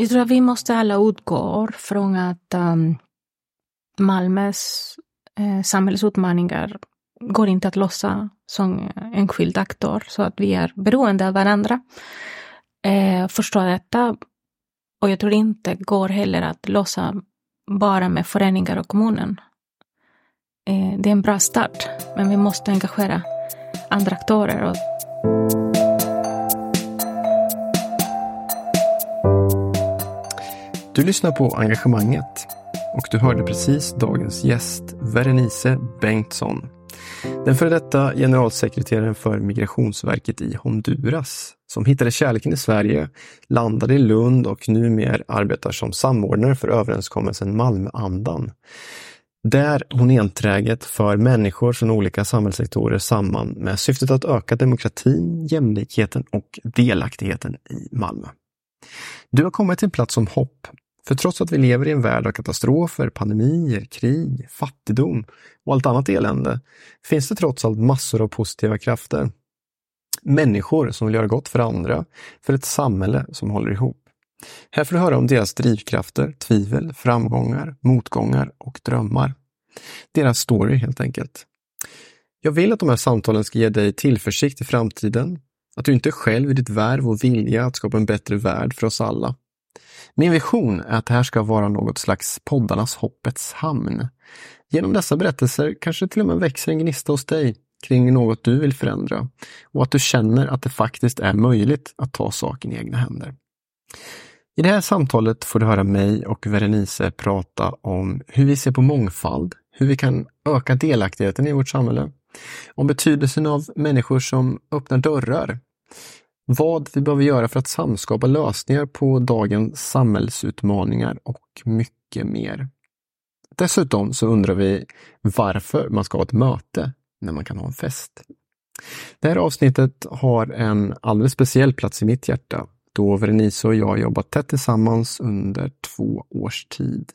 Jag tror att vi måste alla utgå från att um, Malmös eh, samhällsutmaningar går inte att lösa som enskild aktor, så att vi är beroende av varandra. Eh, förstå detta. Och jag tror inte går heller att lösa bara med föreningar och kommunen. Eh, det är en bra start, men vi måste engagera andra aktörer. Och... Du lyssnar på Engagemanget och du hörde precis dagens gäst, Verenice Bengtsson. Den före detta generalsekreteraren för Migrationsverket i Honduras som hittade kärleken i Sverige, landade i Lund och numera arbetar som samordnare för överenskommelsen Malmöandan. Där hon enträget för människor från olika samhällssektorer samman med syftet att öka demokratin, jämlikheten och delaktigheten i Malmö. Du har kommit till en plats som hopp för trots att vi lever i en värld av katastrofer, pandemier, krig, fattigdom och allt annat elände, finns det trots allt massor av positiva krafter. Människor som vill göra gott för andra, för ett samhälle som håller ihop. Här får du höra om deras drivkrafter, tvivel, framgångar, motgångar och drömmar. Deras story helt enkelt. Jag vill att de här samtalen ska ge dig tillförsikt i framtiden, att du inte är själv i ditt värv och vilja att skapa en bättre värld för oss alla. Min vision är att det här ska vara något slags poddarnas hoppets hamn. Genom dessa berättelser kanske det till och med växer en gnista hos dig kring något du vill förändra och att du känner att det faktiskt är möjligt att ta saken i egna händer. I det här samtalet får du höra mig och Verenice prata om hur vi ser på mångfald, hur vi kan öka delaktigheten i vårt samhälle, om betydelsen av människor som öppnar dörrar, vad vi behöver göra för att samskapa lösningar på dagens samhällsutmaningar och mycket mer. Dessutom så undrar vi varför man ska ha ett möte när man kan ha en fest. Det här avsnittet har en alldeles speciell plats i mitt hjärta då Verenice och jag jobbat tätt tillsammans under två års tid.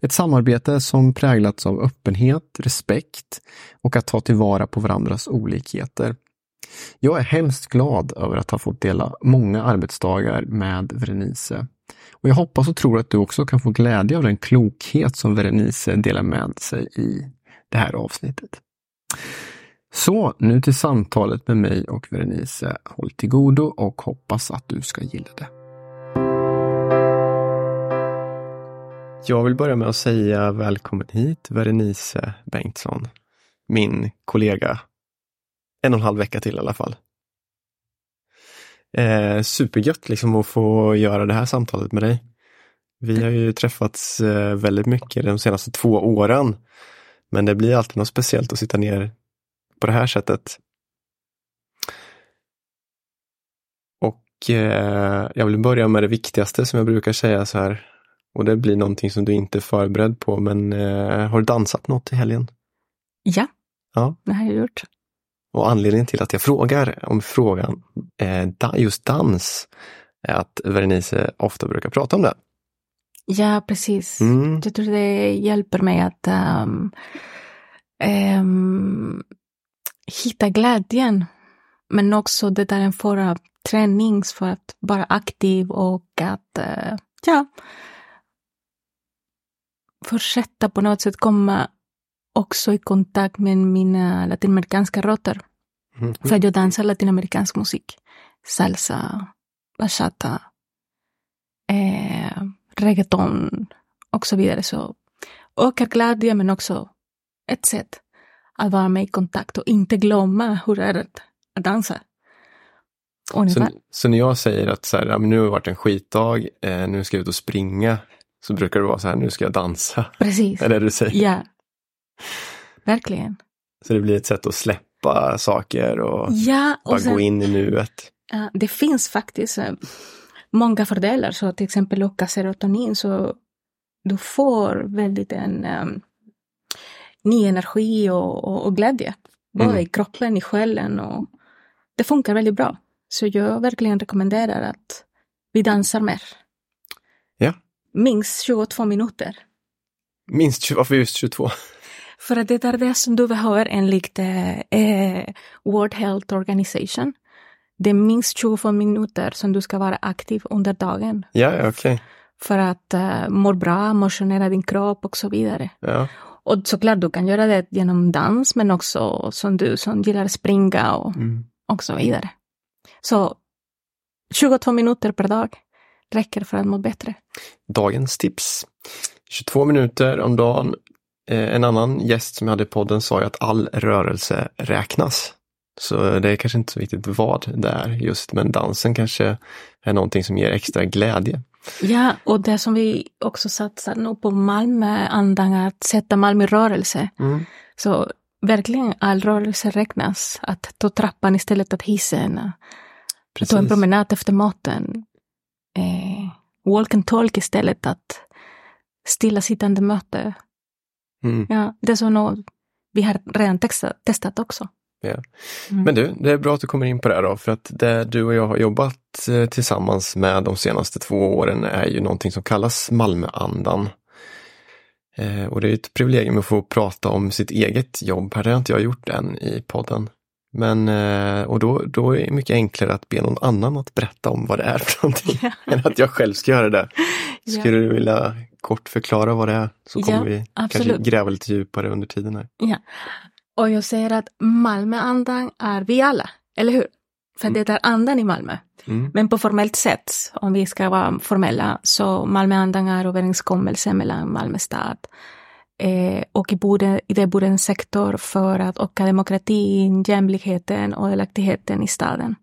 Ett samarbete som präglats av öppenhet, respekt och att ta tillvara på varandras olikheter. Jag är hemskt glad över att ha fått dela många arbetsdagar med Verenice. Och jag hoppas och tror att du också kan få glädje av den klokhet som Verenice delar med sig i det här avsnittet. Så nu till samtalet med mig och Verenice. Håll till godo och hoppas att du ska gilla det. Jag vill börja med att säga välkommen hit Verenice Bengtsson, min kollega en och en halv vecka till i alla fall. Eh, supergött liksom att få göra det här samtalet med dig. Vi har ju träffats eh, väldigt mycket de senaste två åren. Men det blir alltid något speciellt att sitta ner på det här sättet. Och eh, jag vill börja med det viktigaste som jag brukar säga så här. Och det blir någonting som du inte är förberedd på, men eh, har du dansat något i helgen? Ja, Ja, det har jag gjort. Och anledningen till att jag frågar om frågan eh, just dans är att Verenice ofta brukar prata om det. Ja, precis. Mm. Jag tror det hjälper mig att ehm, ehm, hitta glädjen. Men också det där en form av träning för att vara aktiv och att eh, ja, fortsätta på något sätt komma också i kontakt med mina latinamerikanska rötter. Mm. För jag dansar latinamerikansk musik. Salsa, bachata, eh, reggaeton och så vidare. Så ökar men också ett sätt att vara med i kontakt och inte glömma hur det är att att dansa. Så, så när jag säger att så här, nu har det varit en skitdag, eh, nu ska jag ut och springa, så brukar det vara så här, nu ska jag dansa. Precis. Det det du säger? Ja. Verkligen. Så det blir ett sätt att släppa saker och Ja, bara och sen, gå in i nuet. Ja, det finns faktiskt eh, många fördelar. Så till exempel öka serotonin så du får väldigt en um, ny energi och, och, och glädje. Både Mm. i kroppen, i själen och det funkar väldigt bra. Så jag verkligen rekommenderar att vi dansar mer. Ja. Minst 22 minuter. Minst 20, varför just 22? För att det är det som du behöver enligt eh, eh, World Health Organization. det är minst 25 minuter som du ska vara aktiv under dagen. Ja, okej. För att uh, må bra, motionera din kropp och så vidare. Ja. Och såklart, du kan göra det genom dans, men också som du som gillar springa och, Mm. och så vidare. Så 22 minuter per dag räcker för att må bättre. Dagens tips. 22 minuter om dagen. Eh, en annan gäst som jag hade i podden sa ju att all rörelse räknas. Så det är kanske inte så viktigt vad det är just, men dansen kanske är någonting som ger extra glädje. Ja, och det som vi också satsar nu på Malmö, andan att sätta Malmö i rörelse. Mm. Så verkligen all rörelse räknas. Att ta trappan istället för hissen. Att ta en promenad efter maten. Eh, walk and talk istället att stillasittande möte. Mm. Ja, det så något vi har redan testat, testat också. Ja. Mm. Men du, det är bra att du kommer in på det här då, för att det du och jag har jobbat eh, tillsammans med de senaste två åren är ju någonting som kallas Malmöandan. Eh, och det är ett privilegium att få prata om sitt eget jobb. Här har inte jag gjort än i podden. Men, eh, och då, då är det mycket enklare att be någon annan att berätta om vad det är för någonting, Ja. än att jag själv ska göra det. Ja. Skulle du vilja kort förklara vad det är? Så kommer Ja, vi absolut. kanske gräva lite djupare under tiden här. Ja. Och jag säger att Malmöandan är vi alla, eller hur? För det är andan i Malmö. Mm. Men på formellt sätt, om vi ska vara formella, så Malmöandan är överenskommelse mellan Malmö stad eh, och i, borde, i det bor en sektor för att öka demokratin, jämlikheten och delaktigheten i staden.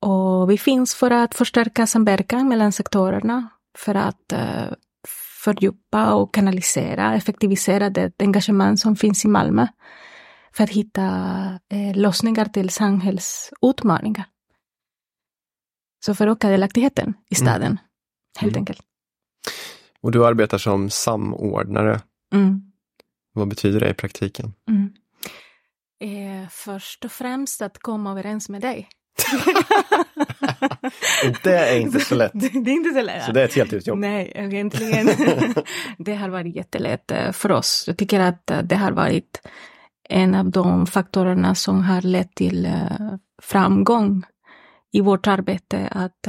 Och vi finns för att förstärka samverkan mellan sektorerna, för att eh, fördjupa och kanalisera, effektivisera det engagemang som finns i Malmö för att hitta eh, lösningar till samhällsutmaningar. Så för att öka delaktigheten i staden, helt Mm. enkelt. Och du arbetar som samordnare. Mm. Vad betyder det i praktiken? Mm. Eh, först och främst att komma överens med dig. det är inte så lätt. det, det är inte så lätt. Så det är ett heltidsjobb. Nej, egentligen. det har varit jättelätt eh, för oss. Jag tycker att eh, det har varit en av de faktorerna som har lett till eh, framgång i vårt arbete. Att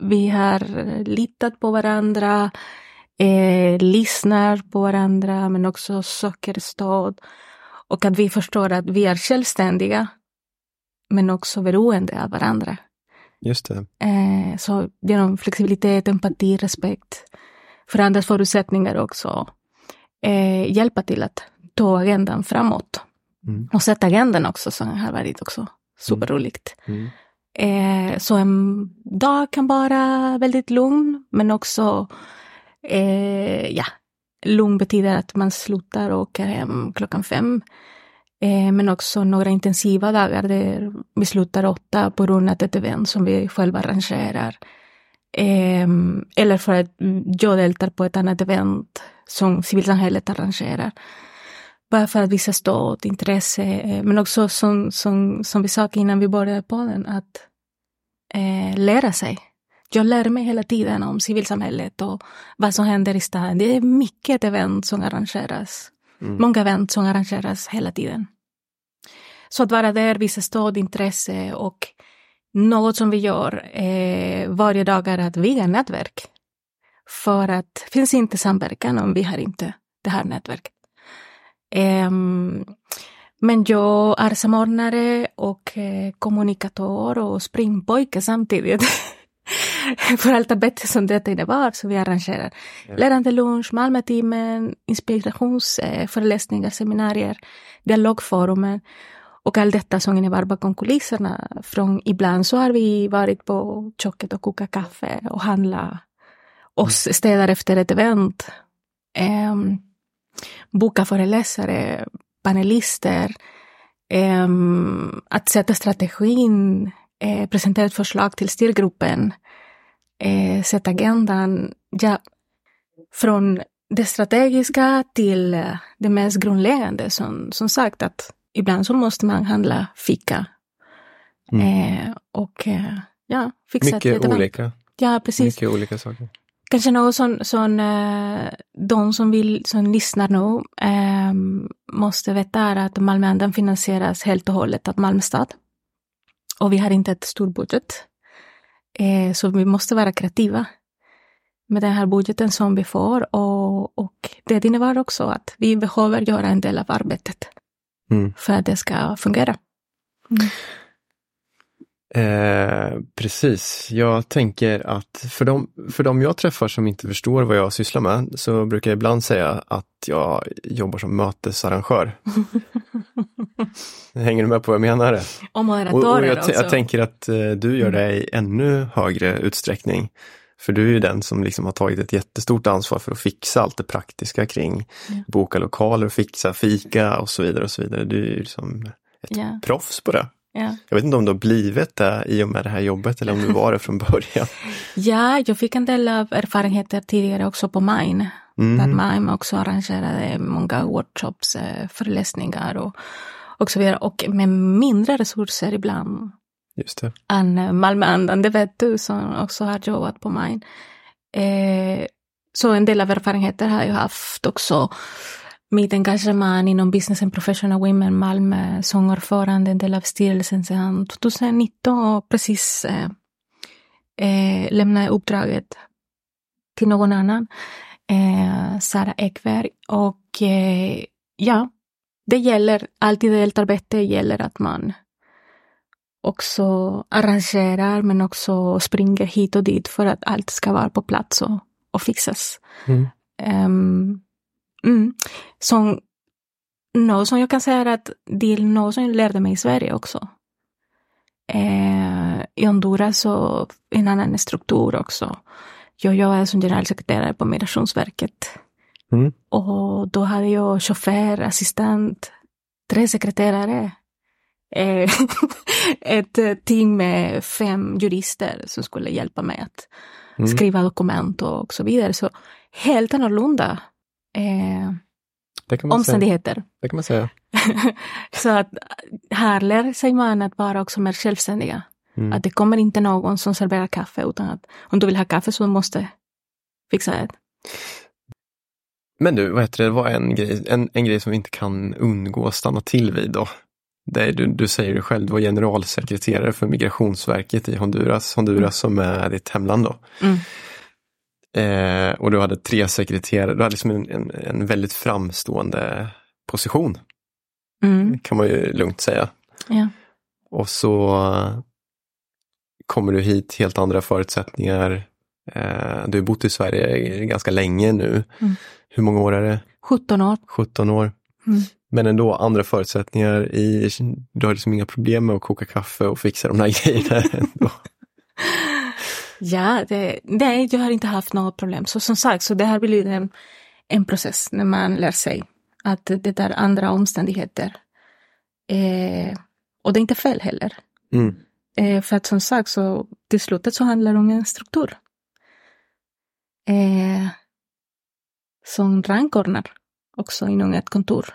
vi har litat på varandra, eh, lyssnar på varandra men också söker stöd. Och att vi förstår att vi är självständiga men också beroende av varandra. Just det. Eh, så genom flexibilitet, empati, respekt för andras förutsättningar också eh, hjälpa till att ta agendan framåt. Mm. Och sätta agendan också som har varit också superroligt. Mm. Eh, så en dag kan vara väldigt lugn men också eh, ja, lugn betyder att man slutar och åker hem klockan fem. Eh, men också några intensiva dagar där vi slutar åtta på grund av ett event som vi själva arrangerar. Eh, eller för att jag deltar på ett annat event som civilsamhället arrangerar. Bara för att visa stöd, intresse, eh, men också som, som, som vi sa innan vi började podden, att eh, lära sig. Jag lär mig hela tiden om civilsamhället och vad som händer i staden. Det är mycket event som arrangeras. Mm. Många event som arrangeras hela tiden. Så att vara där, visa stöd, intresse och något som vi gör eh, varje dag är att bygga nätverk. För att finns inte samverkan om vi har inte det här nätverket. Ehm, men jag är samordnare och eh, kommunikatör och springpojke samtidigt. För allt arbete som detta innebar, så vi arrangerar Ja. lärande lunch, Malmötimmen, inspirationsföreläsningar, seminarier, dialogforumen och allt detta som innebär bakom kulisserna. Från ibland så har vi varit på köket och kokat kaffe och handla och städar efter ett event. Um, boka föreläsare, panelister, ehm, att sätta strategin, eh, presentera ett förslag till styrgruppen, eh, sätta agendan. Ja, från det strategiska till eh, det mest grundläggande. Som, som sagt att ibland så måste man handla fika. Mm. Eh, och eh, ja, fixa ett Mycket event. olika. Ja, precis. Mycket olika saker. Kanske något som, som eh, de som, vill, som lyssnar nu eh, måste veta är att Malmöandan finansieras helt och hållet av Malmö stad. och vi har inte ett stor budget. Eh, så vi måste vara kreativa med den här budgeten som vi får och, och det innebär också att vi behöver göra en del av arbetet Mm. för att det ska fungera. Mm. Eh, precis, jag tänker att för de, för de jag träffar som inte förstår vad jag sysslar med så brukar jag ibland säga att jag jobbar som mötesarrangör. Hänger du med på vad jag menar? Och Och, och jag, jag tänker att eh, du gör det i ännu högre utsträckning. För du är ju den som liksom har tagit ett jättestort ansvar för att fixa allt det praktiska kring Ja. boka lokaler, fixa fika och så vidare och så vidare. Du är ju liksom ett Ja. proffs på det. Ja. Jag vet inte om du har blivit det i och med det här jobbet eller om du var det från början. ja, jag fick en del av erfarenheter tidigare också på Mine. Där Mm. Mime också arrangerade många workshops, eh, föreläsningar och, och så vidare. Och med mindre resurser ibland Just det. än eh, Malmöandan, det vet du som också har jobbat på Mine. Eh, så en del av erfarenheter har jag haft också. Mitt engagemang inom Business and Professional Women Malmö som ordförande, en del av styrelsen sedan 2019 och precis eh, eh, lämnade uppdraget till någon annan, eh, Sara Ekberg. Och eh, ja, det gäller, alltid deltarbete gäller att man också arrangerar men också springer hit och dit för att allt ska vara på plats och, och fixas. Mm. Um, mm. Som, något som jag kan säga är att det är något som jag lärde mig i Sverige också. Eh, I Honduras så en annan struktur också. Jag jobbade som generalsekreterare på Migrationsverket. Mm. Och då hade jag chaufför, assistent, tre sekreterare. Eh, ett eh, team med fem jurister som skulle hjälpa mig att Mm. skriva dokument och så vidare. Så helt annorlunda eh, man säga. omständigheter. det kan man säga. så att här lär sig man att vara också mer självständiga. Mm. Att det kommer inte någon som serverar kaffe utan att om du vill ha kaffe så måste fixa det. Men du, vad heter det, det var en grej, en, en grej som vi inte kan undgå att stanna till vid då. Det du, du säger det själv, du var generalsekreterare för Migrationsverket i Honduras, Honduras som är ditt hemland då. Mm. Eh, och du hade tre sekreterare, du hade liksom en, en, en väldigt framstående position, Mm. kan man ju lugnt säga. Ja. Och så kommer du hit, helt andra förutsättningar. Eh, du har bott i Sverige ganska länge nu. Mm. Hur många år är det? 17 år. 17 år. Mm. Men ändå andra förutsättningar. I, du har liksom inga problem med att koka kaffe och fixa de här grejerna. Ändå. Ja, det, nej, jag har inte haft något problem. Så som sagt, så det har blivit en, en process när man lär sig att det är andra omständigheter. Eh, och det är inte fel heller. Mm. Eh, för att som sagt, så till slutet så handlar det om en struktur. Eh, som rangordnar också inom ett kontor.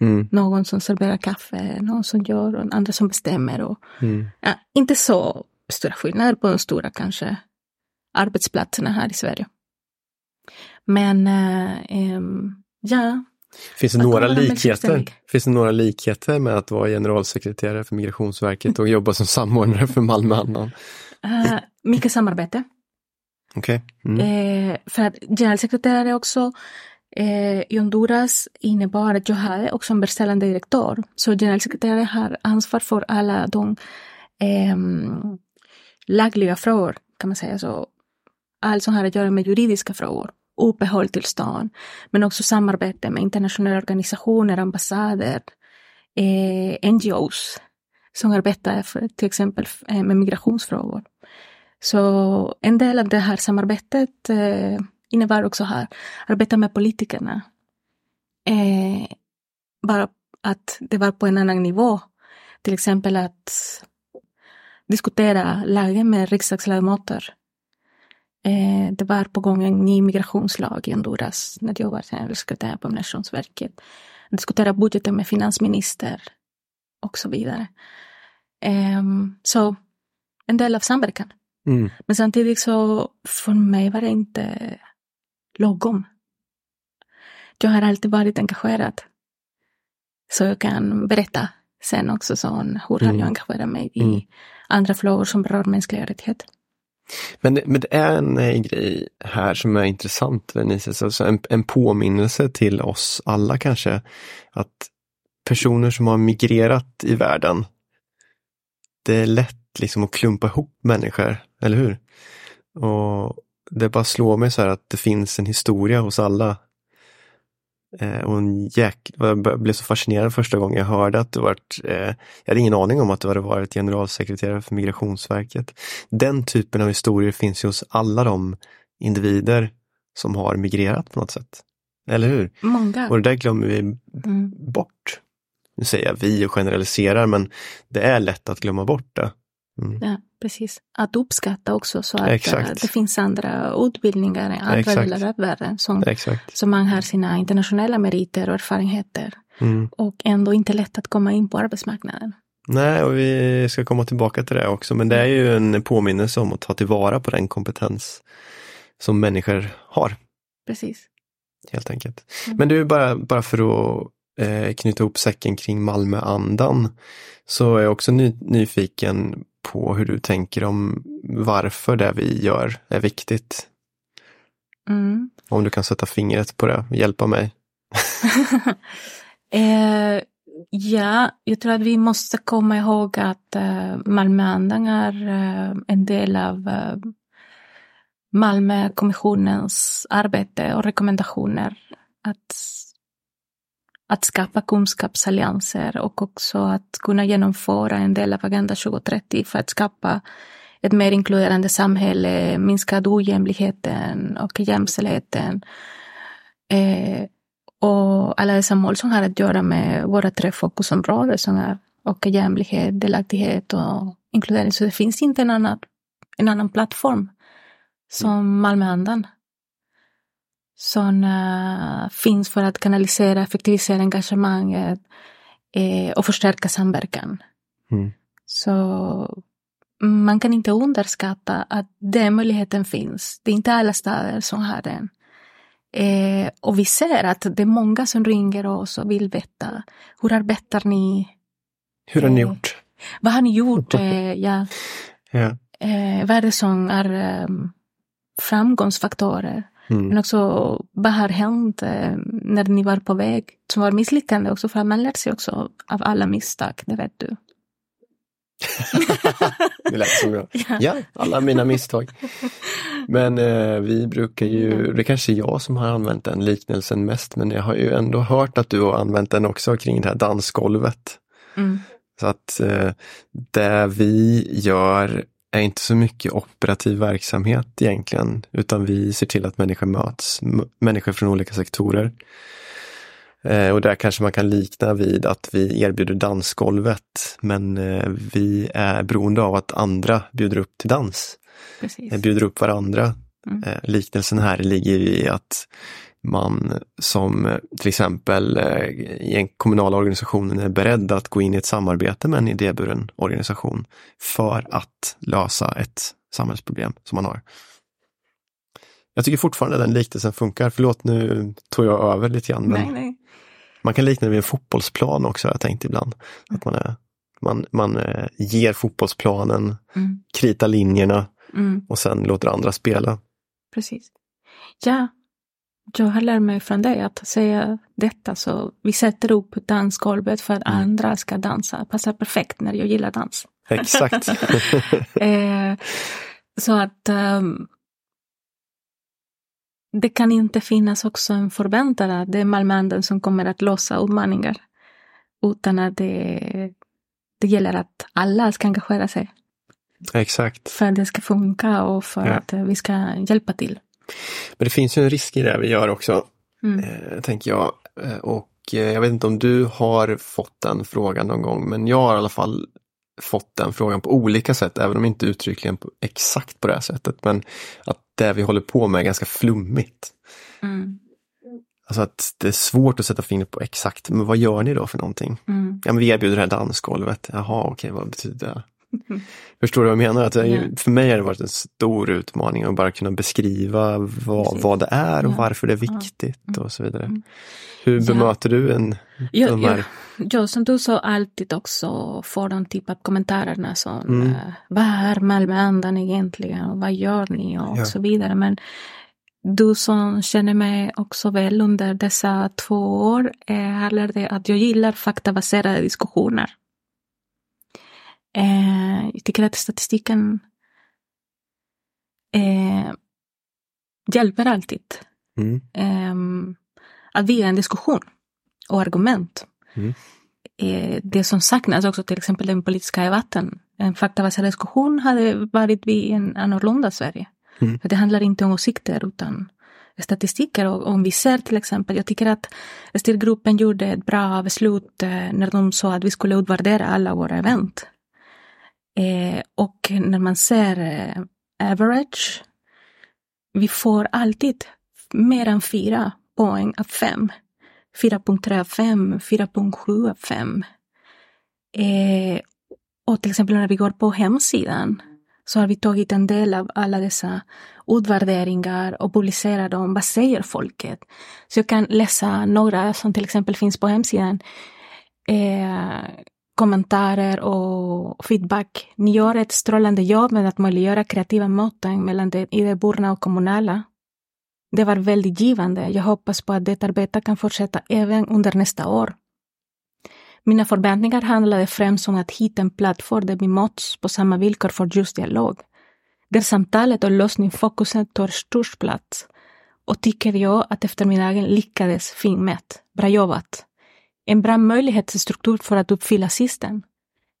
Mm. Någon som serverar kaffe, någon som gör och andra som bestämmer. Och, Mm. ja, inte så stora skillnader på de stora kanske arbetsplatserna här i Sverige. Men eh, ja, Finns det några likheter? Finns det några likheter med att vara generalsekreterare för Migrationsverket och jobba som samordnare för Malmö Annan? eh, mycket samarbete. Okej. Mm. Eh, för att generalsekreterare också eh, i Honduras innebar att jag hade också en verkställande direktör. Så generalsekreterare har ansvar för alla de ehm, lagliga frågor, kan man säga så. Allt som har att göra med juridiska frågor, uppehållstillstånd, men också samarbete med internationella organisationer, ambassader, eh, NGOs som arbetar för, till exempel eh, med migrationsfrågor. Så en del av det här samarbetet eh, innebär också här arbeta med politikerna. Eh, bara att det var på en annan nivå. Till exempel att diskutera lagen med riksdagsledamöter. Eh, det var på gång en ny migrationslag i Honduras när jag var generalsekreterare på Migrationsverket. Diskutera budgeten med finansminister och så vidare. Eh, så en del av samverkan. Mm. Men samtidigt så för mig var det inte lagom. Jag har alltid varit engagerad. Så jag kan berätta sen också så hur har Mm. jag engagerat mig i Mm. andra frågor som berör mänskliga rättigheter. Men, det- men det är en eh, grej här som är intressant, Venices, alltså en, en påminnelse till oss alla kanske, att personer som har migrerat i världen, det är lätt liksom att klumpa ihop människor, eller hur? Och det bara slår mig så här att det finns en historia hos alla. Eh, och en jäk... Jag blev så fascinerad första gången jag hörde att du varit, eh, jag hade ingen aning om att du hade varit generalsekreterare för Migrationsverket. Den typen av historier finns ju hos alla de individer som har migrerat på något sätt. Eller hur? Många. Och det där glömmer vi Mm. bort. Nu säger jag vi och generaliserar men det är lätt att glömma bort det. Mm. Ja, precis. Att uppskatta också så att Exakt. eh, det finns andra utbildningar i andra Exakt. delar av världen som, Exakt. som man har sina internationella meriter och erfarenheter Mm. och ändå inte lätt att komma in på arbetsmarknaden. Nej, och vi ska komma tillbaka till det också, men det är ju en påminnelse om att ta tillvara på den kompetens som människor har, Precis. helt enkelt. Mm. Men du, bara, bara för att eh, knyta ihop säcken kring Malmöandan, så är jag också ny, nyfiken på hur du tänker om varför det vi gör är viktigt. Mm. Om du kan sätta fingret på det, hjälpa mig. eh, ja, jag tror att vi måste komma ihåg att eh, Malmöandan är eh, en del av eh, Malmökommissionens arbete och rekommendationer att, att skapa kunskapsallianser och också att kunna genomföra en del av Agenda 2030 för att skapa ett mer inkluderande samhälle, minskad ojämlikheten och jämställdheten. Eh, och alla dessa mål som har att göra med våra tre fokusområden som är och jämlikhet, delaktighet och inkludering. Så det finns inte en annan, en annan plattform som Malmöandan. Som eh, finns för att kanalisera, effektivisera engagemanget eh, och förstärka samverkan. Mm. Så man kan inte underskatta att den möjligheten finns. Det är inte alla städer som har den. Eh, och vi ser att det är många som ringer oss och vill veta. Hur arbetar ni? Hur har ni Eh, gjort? Vad har ni gjort? Eh, ja, Ja. eh, vad är det som är framgångsfaktorer? Mm. Men också vad har hänt eh, när ni var på väg? Som var misslyckande också, för man lär sig också av alla misstag, det vet du. det lät som jag. Ja. Ja, alla mina misstag. Men eh, vi brukar ju, det kanske är jag som har använt den liknelsen mest, men jag har ju ändå hört att du har använt den också kring det här dansgolvet. Mm. Så att eh, det vi gör är inte så mycket operativ verksamhet egentligen, utan vi ser till att människor möts, människor från olika sektorer. Eh, och där kanske man kan likna vid att vi erbjuder dansgolvet, men eh, vi är beroende av att andra bjuder upp till dans, Precis. eh, bjuder upp varandra. Mm. Liknelsen här ligger i att man som eh, till exempel eh, i en kommunal organisation är beredd att gå in i ett samarbete med en idéburen organisation för att lösa ett samhällsproblem som man har. Jag tycker fortfarande den liknelsen funkar. Förlåt, nu tog jag över lite grann. Men Nej, nej. Man kan likna det vid en fotbollsplan också har jag tänkt ibland. Att man, är, man, man eh, ger fotbollsplanen, Mm. kritar linjerna Mm. och sen låter andra spela. Precis. Ja, jag har lärt mig från dig att säga detta så vi sätter upp dansgolvet för att Mm. andra ska dansa. Passar perfekt när jag gillar dans. Exakt. Eh, så att ehm, det kan inte finnas också en förväntan att det är Malmöanden som kommer att lösa utmaningar. Utan att det, det gäller att alla ska engagera sig Exakt. för att det ska funka och för Ja. att vi ska hjälpa till. Men det finns ju en risk i det vi gör också, Mm. eh, tänker jag. Eh, och eh, jag vet inte om du har fått den frågan någon gång, men jag har i alla fall fått den frågan på olika sätt, även om inte uttryckligen på, exakt på det här sättet. Men att det vi håller på med är ganska flummigt. Mm. Alltså att det är svårt att sätta fingret på exakt, men vad gör ni då för någonting? Mm. Ja, men vi erbjuder det här dansgolvet. Jaha, okej, vad betyder det? Förstår du vad jag menar? Att är ju, Ja. För mig har det varit en stor utmaning att bara kunna beskriva vad, vad det är och Ja. varför det är Ja. viktigt Mm. och så vidare. Mm. Hur Ja. bemöter du en Jag, de jag, här- jag som du sa alltid också får de typ av kommentarerna som Mm. eh, vad är Malmöandan egentligen och vad gör ni och Ja. så vidare. Men du som känner mig också väl under dessa två år eh, har lärt dig att jag gillar faktabaserade diskussioner. Eh, jag tycker att statistiken eh, hjälper alltid. Mm. Ehm, att via en diskussion och argument. Mm. Eh, det som saknas också till exempel den politiska debatten. En faktabaserad diskussion hade varit vi en annorlunda Sverige. Mm. För det handlar inte om åsikter utan statistiker. Och om vi ser till exempel, jag tycker att styrgruppen gjorde ett bra beslut eh, när de sa att vi skulle utvärdera alla våra event. Eh, och när man ser eh, average, vi får alltid mer än fyra poäng av fem. 4.3 av 5, 4.7 av 5. Eh, och till exempel när vi går på hemsidan så har vi tagit en del av alla dessa utvärderingar och publicerar dem. Vad säger folket? Så jag kan läsa några som till exempel finns på hemsidan. Eh, kommentarer och feedback. Ni gör ett strålande jobb med att möjliggöra kreativa möten mellan det idéburna och kommunala. Det var väldigt givande. Jag hoppas på att det arbetet kan fortsätta även under nästa år. Mina förväntningar handlade främst om att hitta en plattform där vi möts på samma villkor för just dialog. Där samtalet och lösningsfokuset tar störst plats. Och tycker jag att eftermiddagen lyckades fint med. Bra jobbat. En bra möjlighetsstruktur för att uppfylla syften.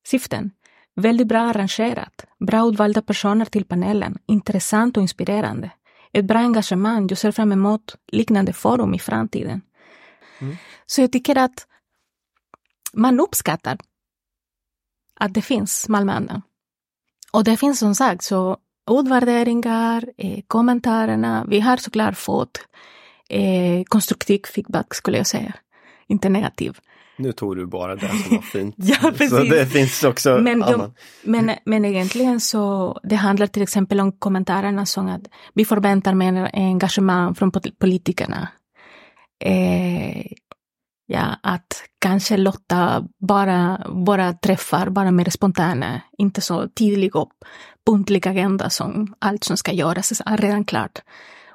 syften. Väldigt bra arrangerat. Bra utvalda personer till panelen. Intressant och inspirerande. Ett bra engagemang. Jag ser fram emot liknande forum i framtiden. Mm. Så jag tycker att man uppskattar att det finns Malmöandan. Och det finns som sagt så utvärderingar, eh, kommentarerna. Vi har såklart fått eh, konstruktiv feedback skulle jag säga. Inte negativ. Nu tog du bara det som var fint. Ja, Så precis. det finns också Men, de, men, men egentligen så det handlar till exempel om kommentarerna som att vi förväntar mer engagemang från pol- politikerna. Eh, ja, att kanske låta bara våra träffar vara mer spontana, inte så tydlig och punktlig agenda som allt som ska göras är redan klart.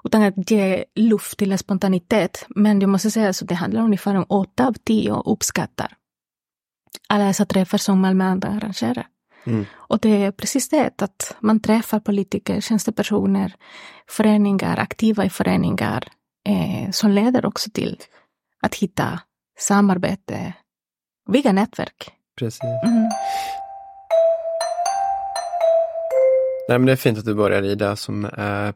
Utan att ge luft till spontanitet. Men jag måste säga att det handlar ungefär om åtta av tio uppskattar alla dessa träffar som Malmö arrangerar. Mm. Och det är precis det, att man träffar politiker, tjänstepersoner, föreningar, aktiva i föreningar, eh, som leder också till att hitta samarbete, bygga nätverk. Precis. Mm. Nej, men det är fint att du börjar i det som är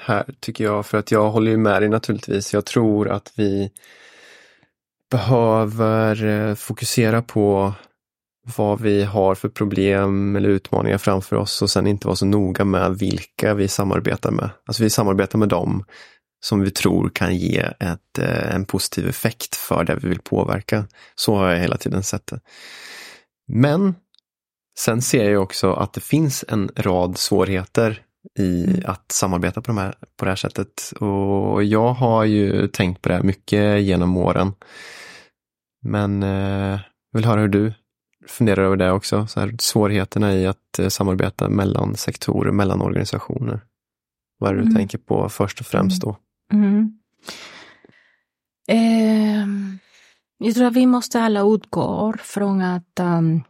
här tycker jag. För att jag håller ju med dig naturligtvis. Jag tror att vi behöver eh, fokusera på vad vi har för problem eller utmaningar framför oss och sen inte vara så noga med vilka vi samarbetar med. Alltså vi samarbetar med dem som vi tror kan ge ett, eh, en positiv effekt för det vi vill påverka. Så har jag hela tiden sett det. Men sen ser jag också att det finns en rad svårigheter i Mm. att samarbeta på, de här, på det här sättet. Och jag har ju tänkt på det här mycket genom åren. Men eh, jag vill höra hur du funderar över det också. Så här, svårigheterna i att eh, samarbeta mellan sektorer, mellan organisationer. Vad är det du Mm. tänker på först och främst då? Mm. Ehm, jag tror att vi måste alla utgå från att um,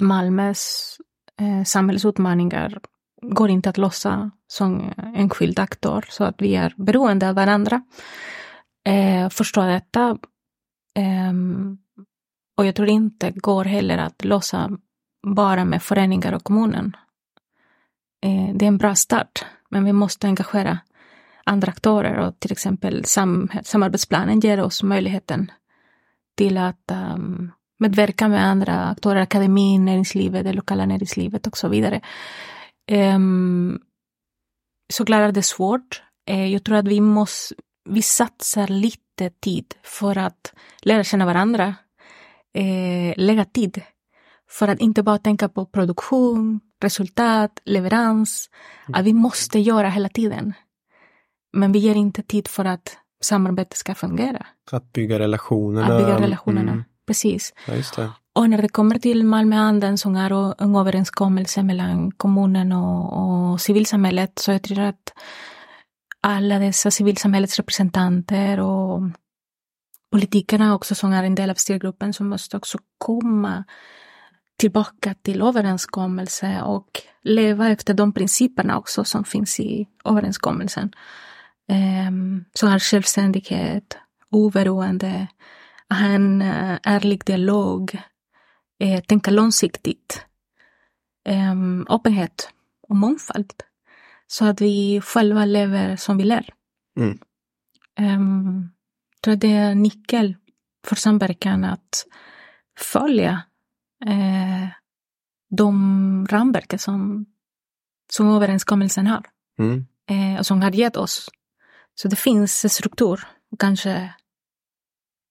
Malmös eh, samhällsutmaningar går inte att lösa som enskild aktör, så att vi är beroende av varandra. Eh, förstå detta. Eh, och jag tror inte går heller att lösa bara med föreningar och kommunen. Eh, det är en bra start, men vi måste engagera andra aktörer och till exempel sam samarbetsplanen ger oss möjligheten till att um, medverka med andra aktörer, akademin, näringslivet, det lokala näringslivet och så vidare. Um, såklart är det svårt. Eh, jag tror att vi måste, vi satsar lite tid för att lära känna varandra, eh, lägga tid för att inte bara tänka på produktion, resultat, leverans, att vi måste göra hela tiden. Men vi ger inte tid för att samarbetet ska fungera. Att bygga relationerna. Att bygga relationerna, mm. precis. Ja. Och när det kommer till Malmöanden som är en överenskommelse mellan kommunen och, och civilsamhället så jag tror att alla dessa civilsamhällets representanter och politikerna också som är en del av styrgruppen som måste också komma tillbaka till överenskommelse och leva efter de principerna också som finns i överenskommelsen. Um, så här självständighet, oberoende, en uh, ärlig dialog, uh, tänka långsiktigt, um, öppenhet och mångfald. Så att vi själva lever som vi lär. Mm. Um, tror det är nyckel för samverkan att följa eh, de ramverk som, som överenskommelsen har. Mm. Eh, och som har gett oss. Så det finns en struktur. Kanske,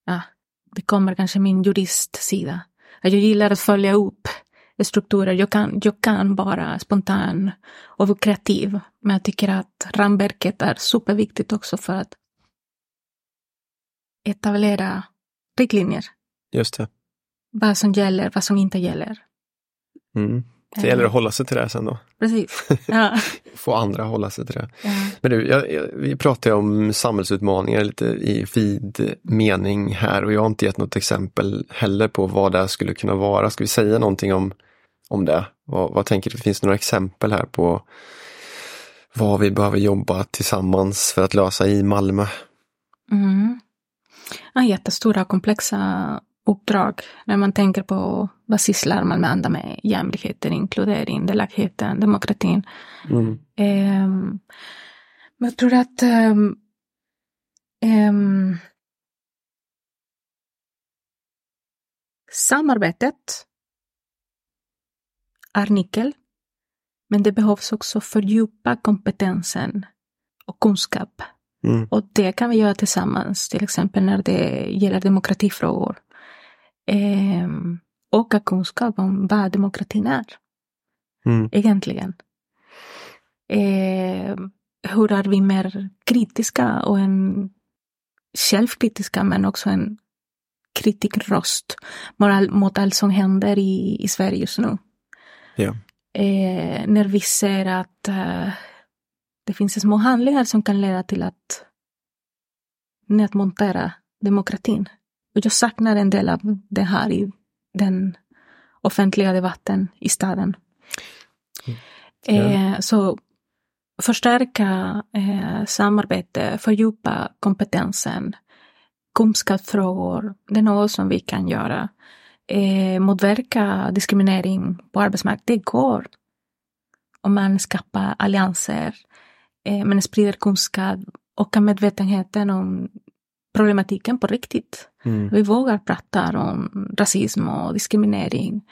ja, det kommer kanske min juristsida. Jag gillar att följa upp strukturer. Jag kan, jag kan vara spontan och kreativ. Men jag tycker att ramverket är superviktigt också för att etablera riktlinjer. Just det. Vad som gäller, vad som inte gäller. Mm. Det gäller att hålla sig till det sen då. Precis. Ja. Få andra att hålla sig till det. Ja. Men du, jag, jag, vi pratar om samhällsutmaningar lite i vid mening här och jag har inte gett något exempel heller på vad det skulle kunna vara. Ska vi säga någonting om, om det? Vad, vad tänker du? Finns det några exempel här på vad vi behöver jobba tillsammans för att lösa i Malmö? Mm. Ja, jättestora komplexa uppdrag när man tänker på vad sysslar man med andra med jämlikheten, inkludering, delaktigheten, demokratin. Mm. Um, men jag tror att um, um, samarbetet är nyckel. Men det behövs också fördjupa kompetensen och kunskap. Mm. Och det kan vi göra tillsammans, till exempel när det gäller demokratifrågor eh, öka kunskap om vad demokratin är. Mm. Egentligen. Eh, hur är vi mer kritiska och en självkritiska men också en kritikröst mot allt som händer i, i Sverige just nu. Ja. Eh, när vi ser att uh, det finns små handlingar som kan leda till att nedmontera demokratin. Jag saknar en del av det här i den offentliga debatten i staden. Mm. Eh, så förstärka eh, samarbete, fördjupa kompetensen, kunskapsfrågor, det är något som vi kan göra. Eh, motverka diskriminering på arbetsmarknaden, det går. Om man skapar allianser, eh, man sprider kunskap, och medvetenheten om problematiken på riktigt. Mm. Vi vågar prata om rasism och diskriminering.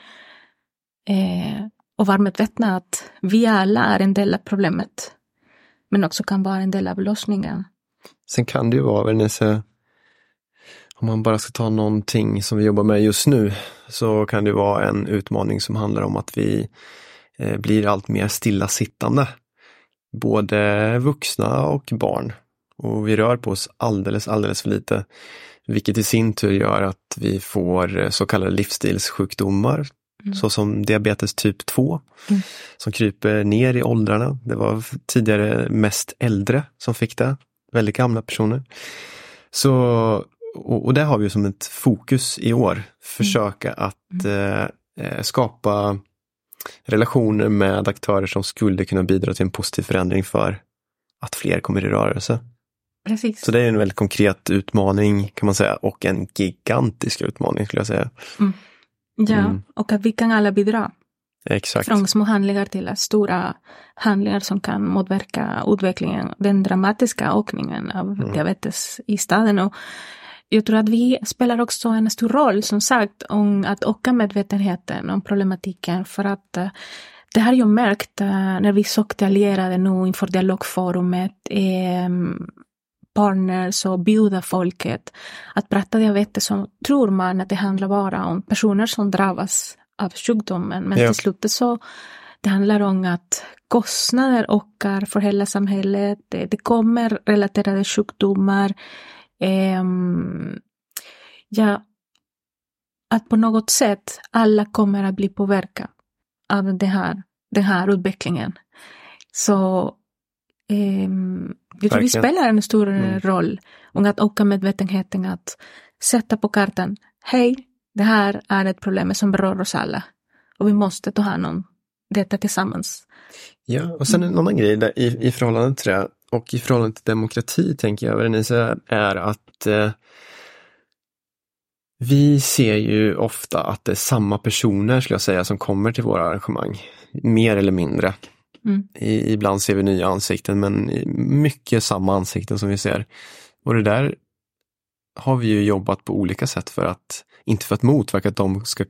Eh, och vara medvetna att vi alla är en del av problemet. Men också kan vara en del av lösningen. Sen kan det ju vara, Vernese, om man bara ska ta någonting som vi jobbar med just nu, så kan det vara en utmaning som handlar om att vi eh, blir allt mer stillasittande. Både vuxna och barn. Och vi rör på oss alldeles, alldeles för lite. Vilket i sin tur gör att vi får eh, så kallade livsstilssjukdomar, mm. såsom diabetes typ 2, mm. som kryper ner i åldrarna. Det var tidigare mest äldre som fick det, väldigt gamla personer. Så, och, och det har vi som ett fokus i år, försöka mm. att mm. eh, skapa relationer med aktörer som skulle kunna bidra till en positiv förändring för att fler kommer i rörelse. Precis. Så det är en väldigt konkret utmaning kan man säga och en gigantisk utmaning skulle jag säga. Mm. Ja, mm. och att vi kan alla bidra. Exakt. Från små handlingar till stora handlingar som kan motverka utvecklingen, den dramatiska ökningen av mm. diabetes i staden. Och jag tror att vi spelar också en stor roll, som sagt, om att öka medvetenheten om problematiken. För att uh, det har jag märkt uh, när vi sökte allierade nu inför dialogforumet. Um, partners och bjuda folket att prata diabetes så tror man att det handlar bara om personer som drabbas av sjukdomen. Men ja. till slut så det handlar om att kostnader ökar för hela samhället. Det, det kommer relaterade sjukdomar. Eh, ja, att på något sätt alla kommer att bli påverkade av det här, den här utvecklingen. Så eh, jag tror vi spelar en stor mm. roll och att öka medvetenheten att sätta på kartan, hej, det här är ett problem som berör oss alla och vi måste ta hand om detta tillsammans. Ja, och sen en annan grej där, i, i förhållande till det och i förhållande till demokrati tänker jag, Berenice, är att eh, vi ser ju ofta att det är samma personer, skulle jag säga, som kommer till våra arrangemang. Mer eller mindre. Mm. I, ibland ser vi nya ansikten, men mycket samma ansikten som vi ser. Och det där har vi ju jobbat på olika sätt för att, inte för att motverka att de, ska,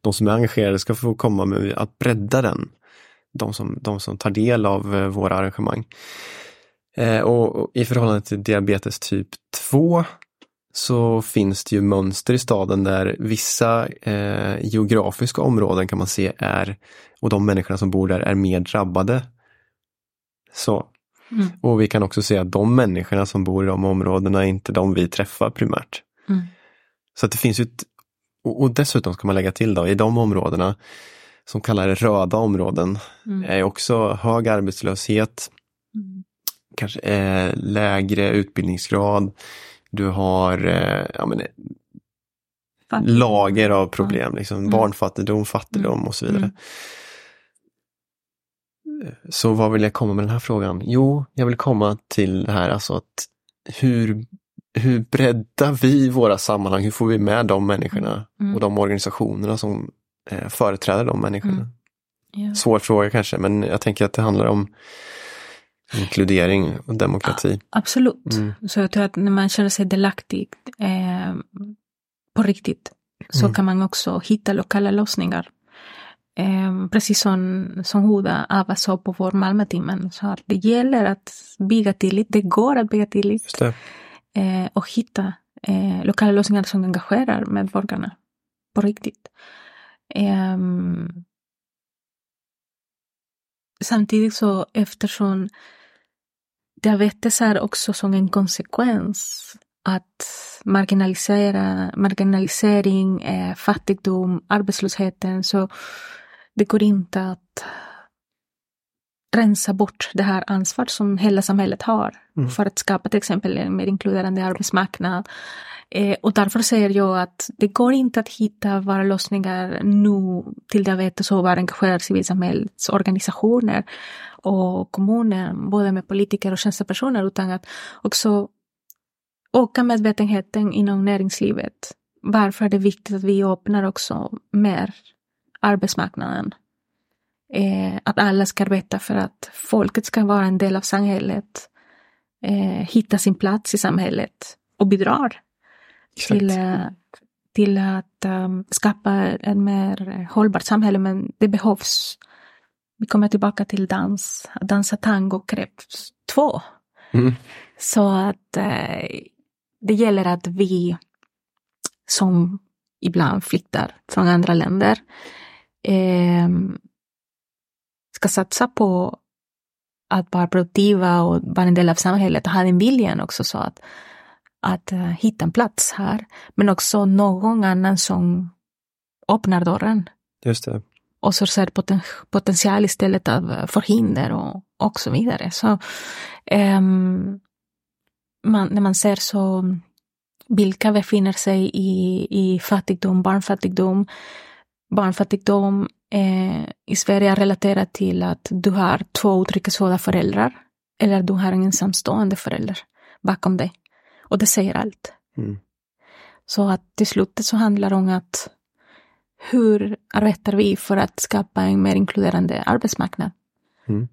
de som är engagerade ska få komma, men att bredda den. De som, de som tar del av eh, våra arrangemang. Eh, och, och i förhållande till diabetes typ 2 så finns det ju mönster i staden där vissa eh, geografiska områden kan man se är, och de människorna som bor där är mer drabbade. Så. Mm. Och vi kan också se att de människorna som bor i de områdena är inte de vi träffar primärt. Mm. Så att det finns ju ett, och dessutom ska man lägga till då, i de områdena som kallar det röda områden, mm. är också hög arbetslöshet, mm. kanske eh, lägre utbildningsgrad, du har eh, ja, men, lager av problem, liksom, mm. barnfattigdom, fattigdom mm. och så vidare. Mm. Så vad vill jag komma med den här frågan? Jo, jag vill komma till det här alltså att hur, hur breddar vi våra sammanhang? Hur får vi med de människorna mm. och de organisationerna som eh, företräder de människorna? Mm. Yeah. Svår fråga kanske, men jag tänker att det handlar om Inkludering och demokrati. Ja, absolut. Mm. Så jag tror att när man känner sig delaktig eh, på riktigt så mm. kan man också hitta lokala lösningar. Eh, precis som, som Huda Ava sa på vår Malmötimmen. Så att det gäller att bygga tillit. Det går att bygga tillit. Eh, och hitta eh, lokala lösningar som engagerar medborgarna på riktigt. Um, samtidigt så eftersom diabetes är också som en konsekvens att marginalisera, marginalisering, eh, fattigdom, arbetslösheten. Så det går inte att rensa bort det här ansvaret som hela samhället har mm. för att skapa till exempel en mer inkluderande arbetsmarknad. Eh, och därför säger jag att det går inte att hitta våra lösningar nu till diabetes och vara engagerad civilsamhällets organisationer och kommunen, både med politiker och tjänstepersoner, utan att också öka medvetenheten inom näringslivet. Varför är det viktigt att vi öppnar också mer arbetsmarknaden? Eh, att alla ska arbeta för att folket ska vara en del av samhället, eh, hitta sin plats i samhället och bidrar till, eh, till att um, skapa ett mer hållbart samhälle. Men det behövs vi kommer tillbaka till dans. Dansa tango krävs två. Mm. Så att eh, det gäller att vi som ibland flyttar från andra länder eh, ska satsa på att vara produktiva och vara en del av samhället och ha den viljan också så att, att uh, hitta en plats här. Men också någon annan som öppnar dörren. Just det och så ser poten, potential istället av förhinder och, och så vidare. Så um, man, när man ser så vilka befinner sig i, i fattigdom, barnfattigdom. Barnfattigdom eh, i Sverige är relaterat till att du har två utrikesfödda föräldrar eller du har en ensamstående förälder bakom dig. Och det säger allt. Mm. Så att till slutet så handlar det om att hur arbetar vi för att skapa en mer inkluderande arbetsmarknad? Mm.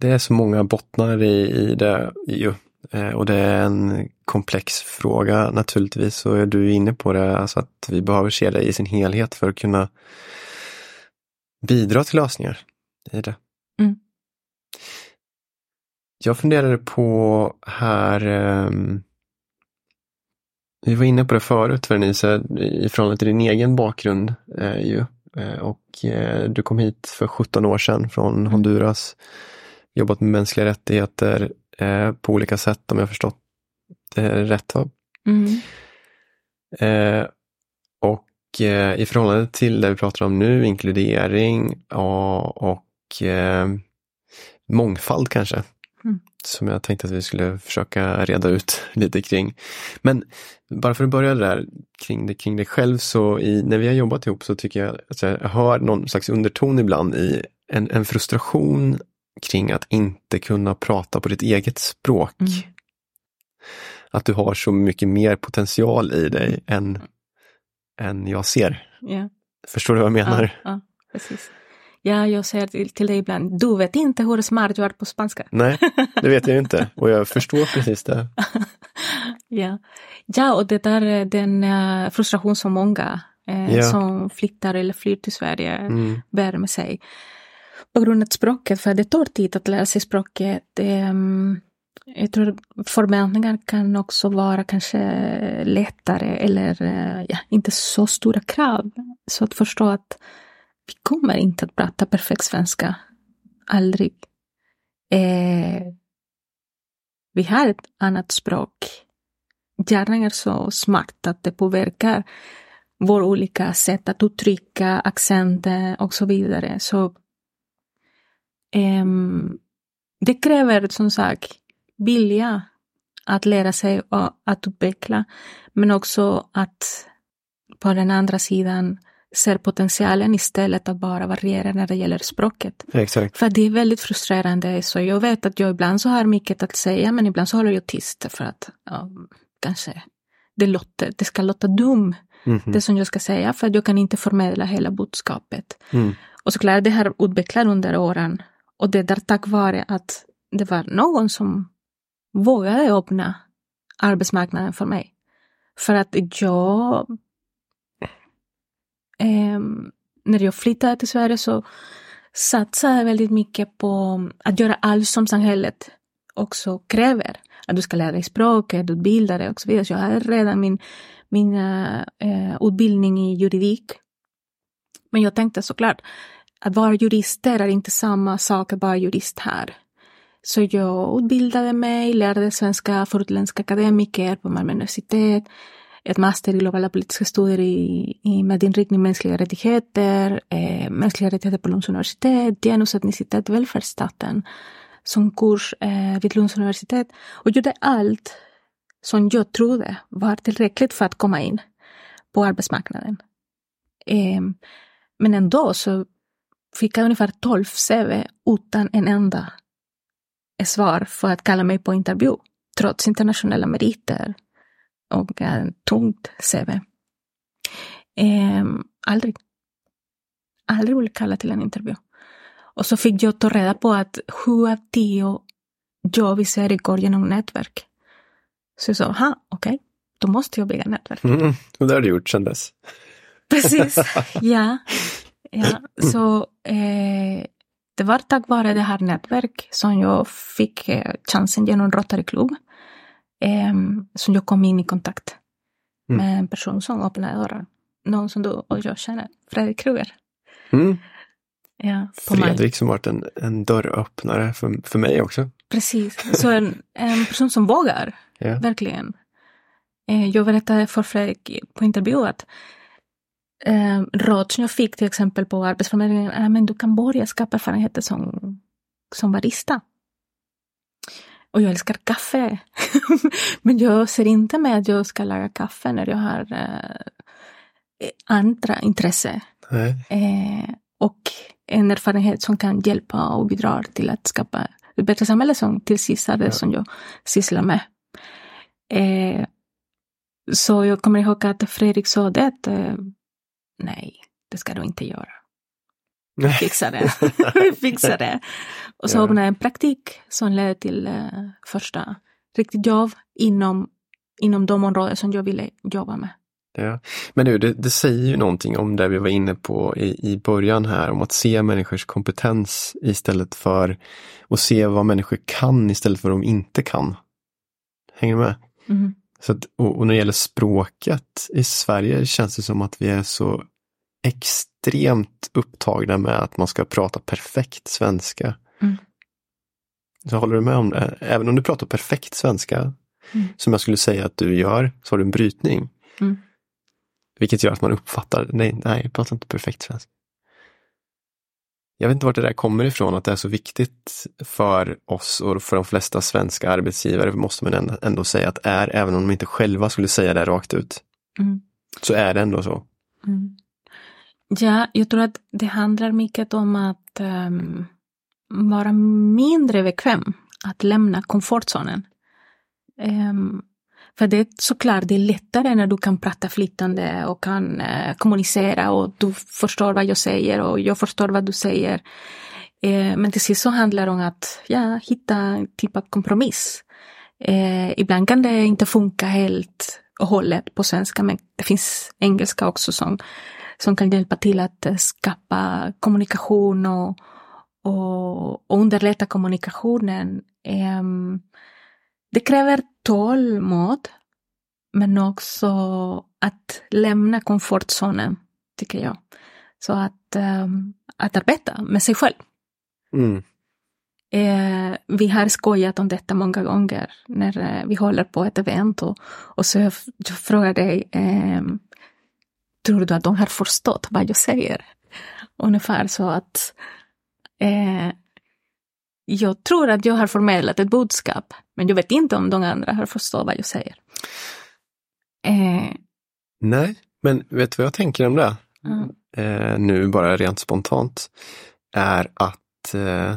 Det är så många bottnar i, i det ju. Eh, och det är en komplex fråga naturligtvis. Och är du inne på det, alltså att vi behöver se det i sin helhet för att kunna bidra till lösningar i det. Mm. Jag funderade på här um, vi var inne på det förut, Vernice, i förhållande till din egen bakgrund. Eh, ju. Eh, och eh, du kom hit för 17 år sedan från Honduras. Jobbat med mänskliga rättigheter eh, på olika sätt om jag förstått rätt. Va? Mm. Eh, och eh, i förhållande till det vi pratar om nu, inkludering ja, och eh, mångfald kanske. Mm. Som jag tänkte att vi skulle försöka reda ut lite kring. Men bara för att börja där kring, det, kring dig själv så i, när vi har jobbat ihop så tycker jag att jag hör någon slags underton ibland i en, en frustration kring att inte kunna prata på ditt eget språk. Mm. Att du har så mycket mer potential i dig än, än jag ser. Ja. Förstår du vad jag menar? Ja, ja, precis. Ja, jag säger till, till dig ibland, du vet inte hur smart du är på spanska. Nej, det vet jag inte och jag förstår precis det. ja. ja, och det där är den uh, frustration som många uh, Ja. som flyttar eller flyr till Sverige Mm. bär med sig. På grund av språket, för det tar tid att lära sig språket. Um, jag tror förväntningar kan också vara kanske lättare eller eh, ja, inte så stora krav. Så att förstå att vi kommer inte att prata perfekt svenska. Aldrig. Eh, vi har ett annat språk. Hjärnan är så smart att det påverkar vår olika sätt att uttrycka, accenter och så vidare. Så eh, det kräver som sagt vilja att lära sig och att utveckla, men också att på den andra sidan ser potentialen istället att bara variera när det gäller språket. Exakt. För det är väldigt frustrerande. Så jag vet att jag ibland så har mycket att säga, men ibland så håller jag tyst för att ja, kanske det, låter, det ska låta dum, Mhm. det som jag ska säga, för att jag kan inte förmedla hela budskapet. Mm. Och såklart, det har utvecklat under åren. Och det där tack vare att det var någon som vågade öppna arbetsmarknaden för mig. För att jag... Eh, när jag flyttade till Sverige så satsade jag väldigt mycket på att göra allt som samhället också kräver. Att du ska lära dig språket, utbilda dig och så vidare. Så jag hade redan min, min eh, eh, utbildning i juridik. Men jag tänkte såklart, att vara jurister är inte samma sak att vara jurist här. Så jag utbildade mig, lärde svenska för utländska akademiker på Malmö universitet, ett master i globala politiska studier i, i, med inriktning mänskliga rättigheter, eh, mänskliga rättigheter på Lunds universitet, genus, etnicitet, välfärdsstaten som kurs eh, vid Lunds universitet och gjorde allt som jag trodde var tillräckligt för att komma in på arbetsmarknaden. Eh, men ändå så fick jag ungefär 12 CV utan en enda svar för att kalla mig på intervju, trots internationella meriter och en tungt CV. Eh, aldrig. Aldrig blev kallad till en intervju. Och så fick jag ta reda på att sju av tio jobb i Sverige går genom nätverk. Så jag sa, aha, okej, okay. då måste jag bygga nätverk. Mm. Det har du gjort sedan dess. Precis, ja. ja. Så eh, det var tack vare det här nätverk som jag fick eh, chansen genom Rotary Club. Eh, som jag kom in i kontakt Mm. med en person som öppnade dörrar. Någon som du och jag känner, Fredrik Kruger. Mm. Ja, på mig. Fredrik som varit en, en dörröppnare för, för mig också. Precis, så en, en person som vågar, Ja. verkligen. Eh, jag berättade för Fredrik på intervju att eh, råd som jag fick till exempel på Arbetsförmedlingen är men du kan börja skapa erfarenheter som, som barista. Och jag älskar kaffe. men jag ser inte med att jag ska laga kaffe när jag har eh, andra intresse. Nej. Eh, och en erfarenhet som kan hjälpa och bidra till att skapa ett bättre samhälle som till sist är det Ja. som jag sysslar med. Eh, så jag kommer ihåg att Fredrik sa det att eh, nej, det ska du inte göra. Fixa det. Fixa det. Och så Ja. öppnade jag en praktik som ledde till eh, första riktigt jobb inom, inom de områden som jag ville jobba med. Ja. Men nu, det, det säger ju någonting om det vi var inne på i, i början här, om att se människors kompetens istället för att se vad människor kan istället för vad de inte kan. Hänger du med? Mm. Så att, och, och när det gäller språket i Sverige känns det som att vi är så extremt upptagna med att man ska prata perfekt svenska. Mm. Så håller du med om det? Även om du pratar perfekt svenska, Mm. som jag skulle säga att du gör, så har du en brytning. Mm. Vilket gör att man uppfattar, nej, nej, jag pratar inte perfekt svenska. Jag vet inte vart det där kommer ifrån, att det är så viktigt för oss och för de flesta svenska arbetsgivare, måste man ändå, säga att är, även om de inte själva skulle säga det rakt ut, Mm. så är det ändå så. Mm. Ja, jag tror att det handlar mycket om att ehm, vara mindre bekväm, att lämna komfortzonen. Ehm, för det är såklart det är lättare när du kan prata flytande och kan eh, kommunicera och du förstår vad jag säger och jag förstår vad du säger. Eh, men till sist så handlar det om att ja, hitta en typ av kompromiss. Eh, ibland kan det inte funka helt och hållet på svenska men det finns engelska också som, som kan hjälpa till att eh, skapa kommunikation och, och, och underlätta kommunikationen. Ehm, det kräver tålamod men också att lämna komfortzonen, tycker jag. Så att, ehm, att arbeta med sig själv. Mm. Eh, vi har skojat om detta många gånger när eh, vi håller på ett event och, och så jag, jag frågar dig, eh, tror du att de har förstått vad jag säger? Ungefär så att eh, jag tror att jag har förmedlat ett budskap, men jag vet inte om de andra har förstått vad jag säger. Eh, Nej, men vet du vad jag tänker om det? mm, Eh, nu bara rent spontant, är att eh,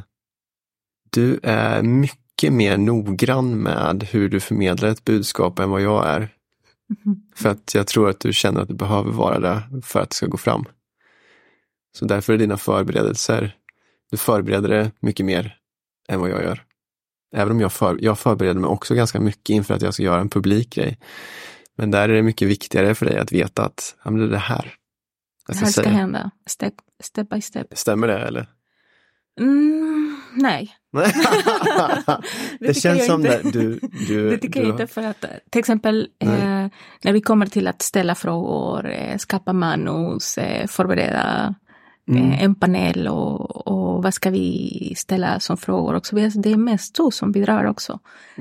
du är mycket mer noggrann med hur du förmedlar ett budskap än vad jag är. mhm, För att jag tror att du känner att du behöver vara det för att det ska gå fram. Så därför är dina förberedelser, du förbereder det mycket mer än vad jag gör. Även om jag, för, jag förbereder mig också ganska mycket inför att jag ska göra en publikgrej. Men där är det mycket viktigare för dig att veta att ja, det är det här det här ska säga. hända, step, step by step. Stämmer det eller? Mm, nej. Det, tycker känns som inte. det. Du, du, Det tycker du, jag inte för att till exempel eh, när vi kommer till att ställa frågor, eh, skapa manus, eh, förbereda Mm. eh, en panel och, och vad ska vi ställa som frågor och så vidare. Så Det är mest du som bidrar också.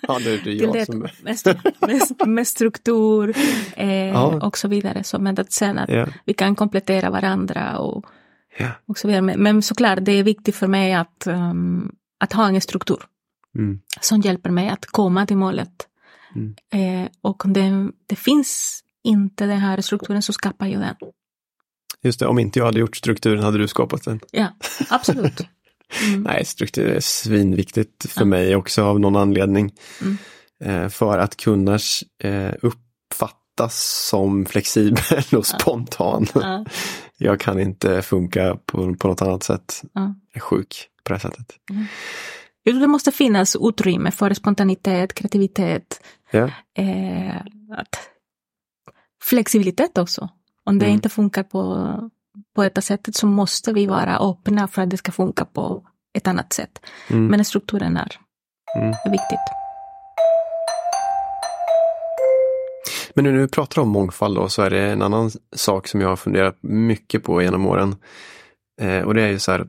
ja, det är det jag det, som... med, med, struktur eh, Ja. och så vidare. Så, men att sen att Ja, vi kan komplettera varandra och, ja. och så vidare. Men, men såklart, det är viktigt för mig att, ehm, att ha en struktur. Mm. som hjälper mig att komma till målet. Mm. Eh, och om det, det finns inte den här strukturen så skapar jag den. Just det, om inte jag hade gjort strukturen hade du skapat den. Ja, absolut. Mm. Nej, struktur är svinviktigt för Ja. mig också av någon anledning. Mm. Eh, för att kunna eh, uppfattas som flexibel och spontan. Ja, Jag kan inte funka på, på något annat sätt. ja. Jag är sjuk på det sättet. Tror det måste finnas utrymme för spontanitet, kreativitet, Ja. eh, att, flexibilitet också. Om det Mm. inte funkar på, på detta sättet så måste vi vara öppna för att det ska funka på ett annat sätt. Mm. Men strukturen är, Mm. är viktigt. Men nu när vi pratar om mångfald då, så är det en annan sak som jag har funderat mycket på genom åren. Eh, och det är ju så här,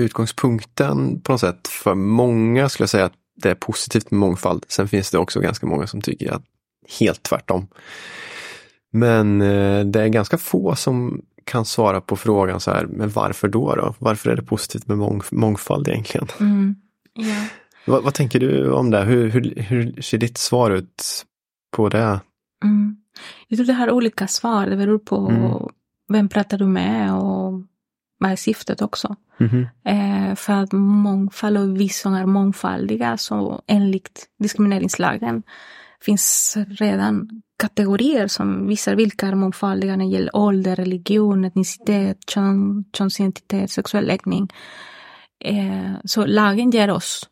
utgångspunkten på något sätt för många skulle jag säga att det är positivt med mångfald. Sen finns det också ganska många som tycker att helt tvärtom. Men eh, det är ganska få som kan svara på frågan så här, men varför då? då? Varför är det positivt med mång mångfald egentligen? Mm. Ja. Vad, vad tänker du om det? Hur, hur, hur ser ditt svar ut på det? Mm. Jag tror det har olika svar. Det beror på Mm. vem pratar du med och vad är syftet också. Mhm. Eh, för att mångfald och vi som är mångfaldiga så enligt diskrimineringslagen finns redan kategorier som visar vilka är mångfaldiga när det gäller ålder, religion, etnicitet, kön, könsidentitet, sexuell läggning. Eh, så lagen ger oss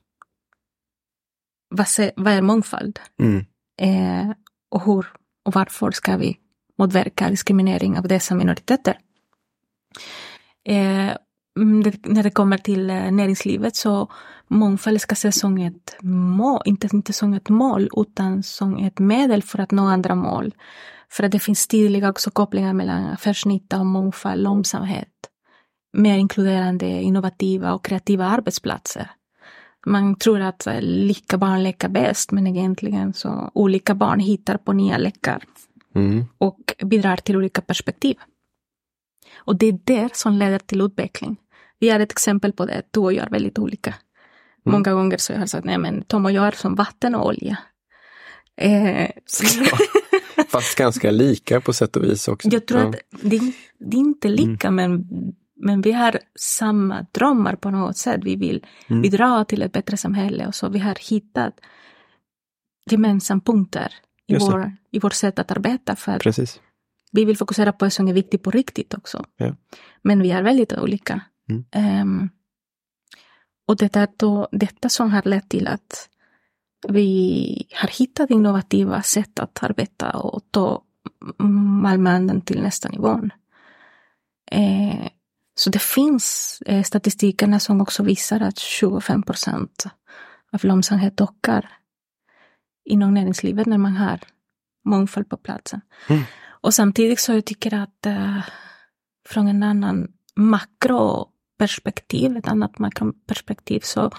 vad, se, vad är mångfald? Mm. Eh, och hur och varför ska vi motverka diskriminering av dessa minoriteter? Eh, mm, det, när det kommer till eh, näringslivet så mångfald ska ses som ett mål, inte, inte som ett mål utan som ett medel för att nå andra mål. För att det finns tydliga också kopplingar mellan affärsnytta och mångfald, långsamhet. Mer inkluderande, innovativa och kreativa arbetsplatser. Man tror att lika barn leker bäst, men egentligen så olika barn hittar på nya lekar. Mm. Och bidrar till olika perspektiv. Och det är det som leder till utveckling. Vi har ett exempel på det, du och jag är väldigt olika. Mm. Många gånger så har jag sagt, nej men Tom och jag är som vatten och olja. Eh, Fast ganska lika på sätt och vis också. jag tror Ja. att det, det är inte lika, men, men vi har samma drömmar på något sätt. Vi vill Mm. bidra till ett bättre samhälle och så vi har hittat gemensamma punkter i, vår, i vårt sätt att arbeta. För Precis. vi vill fokusera på det som är viktigt på riktigt också. Ja. Men vi är väldigt olika. Mm. Ehm, och det är då detta som har lett till att vi har hittat innovativa sätt att arbeta och ta Malmö till nästa nivå. Eh, så det finns eh, statistikerna som också visar att 25 procent av lönsamhet ökar inom näringslivet när man har mångfald på platsen. Mm. Och samtidigt så jag tycker att eh, från en annan makroperspektiv, ett annat makroperspektiv, så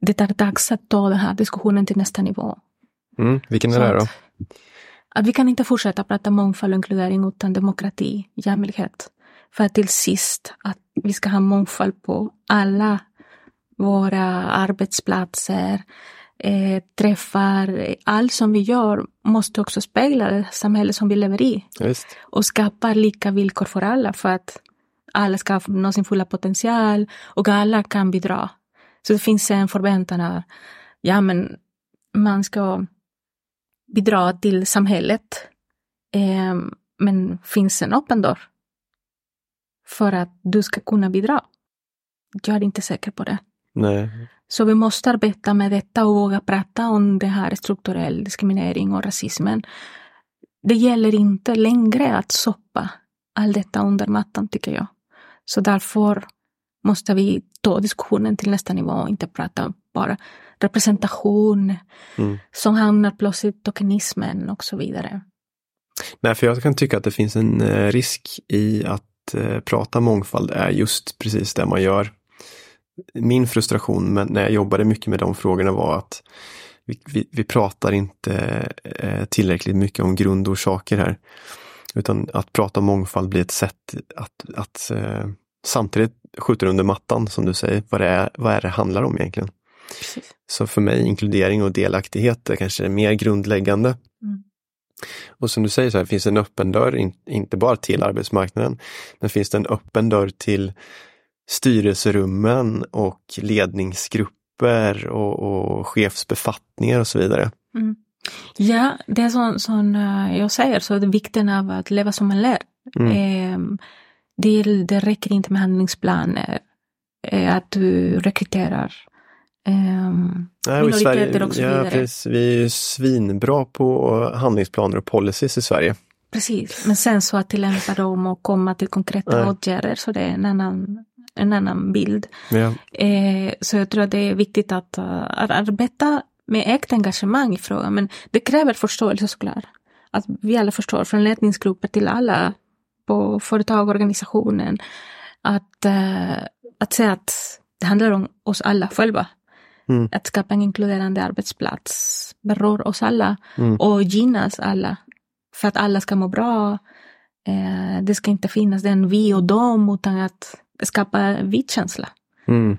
det är dags att ta den här diskussionen till nästa nivå. Mm. Vilken är det då? att, att vi kan inte fortsätta prata mångfald och inkludering utan demokrati, jämlikhet. För till sist att vi ska ha mångfald på alla våra arbetsplatser, eh, träffar, allt som vi gör måste också spegla det samhälle som vi lever i Visst. och skapa lika villkor för alla för att alla ska nå sin fulla potential och alla kan bidra. Så det finns en förväntan av, ja men man ska bidra till samhället. Eh, men finns en öppen dörr för att du ska kunna bidra. Jag är inte säker på det. Nej. Så vi måste arbeta med detta och våga prata om det här strukturell diskriminering och rasismen. Det gäller inte längre att soppa allt detta under mattan tycker jag. Så därför måste vi ta diskussionen till nästa nivå och inte prata bara representation Mm. som hamnar plötsligt tokenismen och så vidare. Nej, för jag kan tycka att det finns en eh, risk i att eh, prata mångfald är just precis det man gör. Min frustration när jag jobbade mycket med de frågorna var att vi, vi, vi pratar inte eh, tillräckligt mycket om grundorsaker här. Utan att prata om mångfald blir ett sätt att, att eh, samtidigt skjuta under mattan, som du säger, vad det är, vad är det handlar om egentligen. Precis. Så för mig inkludering och delaktighet är kanske mer grundläggande. Mm. Och som du säger, så här, finns det en öppen dörr, in, inte bara till arbetsmarknaden, men finns det en öppen dörr till styrelserummen och ledningsgrupper och, och chefsbefattningar och så vidare. Mm. Ja, det är som, som eh, jag säger, så det vikten av att leva som man lär. Mm. Eh, det, det räcker inte med handlingsplaner, eh, att du rekryterar eh, Nej, minoriteter och så ja, vidare. precis, vi är ju svinbra på handlingsplaner och policies i Sverige. Precis, men sen så att tillämpa dem och komma till konkreta Nej. åtgärder, så det är en annan, en annan bild. Ja, Eh, så jag tror att det är viktigt att, uh, att arbeta med äkta engagemang i frågan, men det kräver förståelse såklart. Att vi alla förstår, från ledningsgrupper till alla på företag och organisationen, att, eh, att säga att det handlar om oss alla själva. Mm. Att skapa en inkluderande arbetsplats berör oss alla Mm. och gynnas alla. För att alla ska må bra. Eh, det ska inte finnas den vi och dem, utan att skapa vi-känsla. Mm.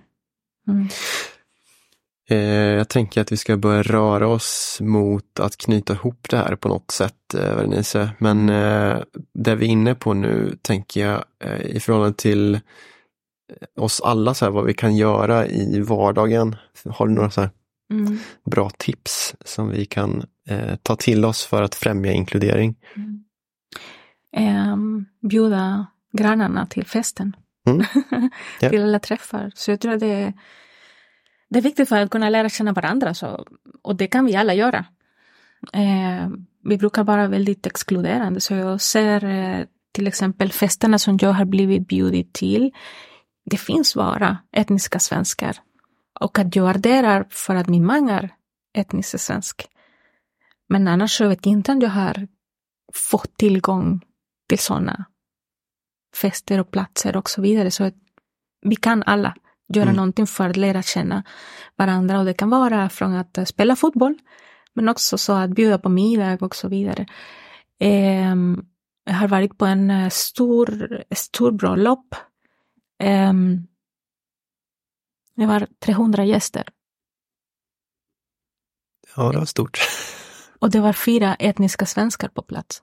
Eh, jag tänker att vi ska börja röra oss mot att knyta ihop det här på något sätt, eh, Vernice. Men eh, det vi är inne på nu tänker jag eh, i förhållande till eh, oss alla, så här, vad vi kan göra i vardagen. Har du några så Mm. bra tips som vi kan eh, ta till oss för att främja inkludering? Mm. Ehm, bjuda grannarna till festen. Mm. Ja. till alla träffar. Så jag tror att det är, det är viktigt för att kunna lära känna varandra. Så, och det kan vi alla göra. Eh, vi brukar vara väldigt exkluderande. Så jag ser eh, till exempel festerna som jag har blivit bjuden till. Det finns bara etniska svenskar. Och att jag adderar för att min man är etnisk svensk. Men annars så vet jag inte om jag har fått tillgång till sådana fester och platser och så vidare. Så att vi kan alla göra mm. någonting för att lära känna varandra och det kan vara från att spela fotboll men också så att bjuda på middag och så vidare. Eh, jag har varit på en eh, stor, stor bröllop. Eh, det var 300 gäster. Ja, det var stort. Och det var fyra etniska svenskar på plats.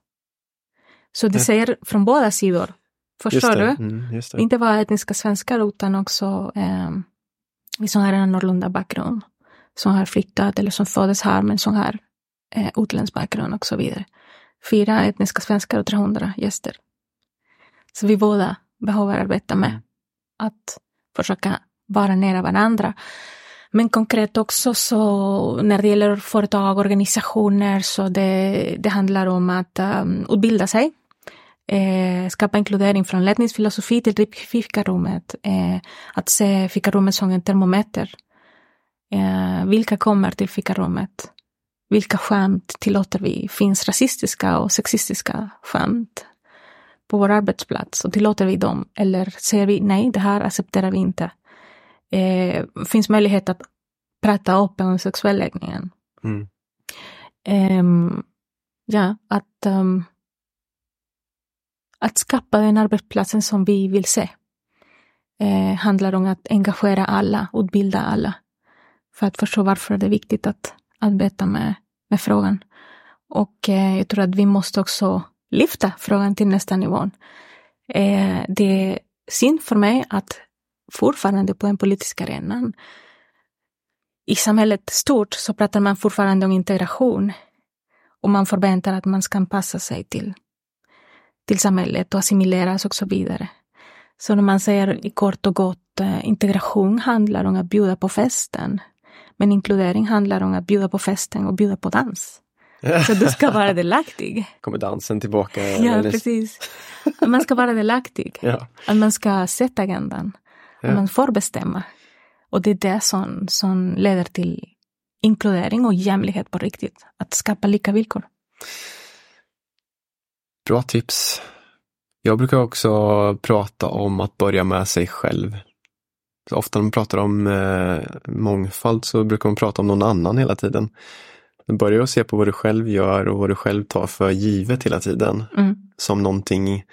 Så det säger från båda sidor. Förstår du? Mm, Inte bara etniska svenskar utan också eh, som har en annorlunda bakgrund. Som har flyttat eller som föddes här men som har eh, utländsk bakgrund och så vidare. Fyra etniska svenskar och 300 gäster. Så vi båda behöver arbeta med att försöka vara nära varandra. Men konkret också så när det gäller företag och organisationer så det, det handlar om att um, utbilda sig. Eh, skapa inkludering från letnisk filosofi till fikarummet. Eh, att se fikarummet som en termometer. Eh, vilka kommer till fikarummet? Vilka skämt tillåter vi? Finns rasistiska och sexistiska skämt på vår arbetsplats? Och tillåter vi dem? Eller säger vi nej, det här accepterar vi inte? Eh, finns möjlighet att prata öppet om sexuell läggningen. Mm. Eh, ja, att, um, att skapa den arbetsplatsen som vi vill se. Eh, handlar om att engagera alla, utbilda alla. För att förstå varför det är viktigt att arbeta med, med frågan. Och eh, jag tror att vi måste också lyfta frågan till nästa nivå. Eh, det är synd för mig att fortfarande på den politiska arenan i samhället stort så pratar man fortfarande om integration. Och man förväntar att man ska anpassa sig till, till samhället och assimileras och så vidare. Så när man säger i kort och gott eh, integration handlar om att bjuda på festen. Men inkludering handlar om att bjuda på festen och bjuda på dans. Så du ska vara delaktig. Kommer dansen tillbaka? Ja, eller? precis. Man ska vara delaktig. Ja. Att man ska sätta agendan. Ja. man får bestämma. Och det är det som, som leder till inkludering och jämlikhet på riktigt. Att skapa lika villkor. Bra tips. Jag brukar också prata om att börja med sig själv. Så ofta när man pratar om eh, mångfald så brukar man prata om någon annan hela tiden. Börja att se på vad du själv gör och vad du själv tar för givet hela tiden. Mm. Som någonting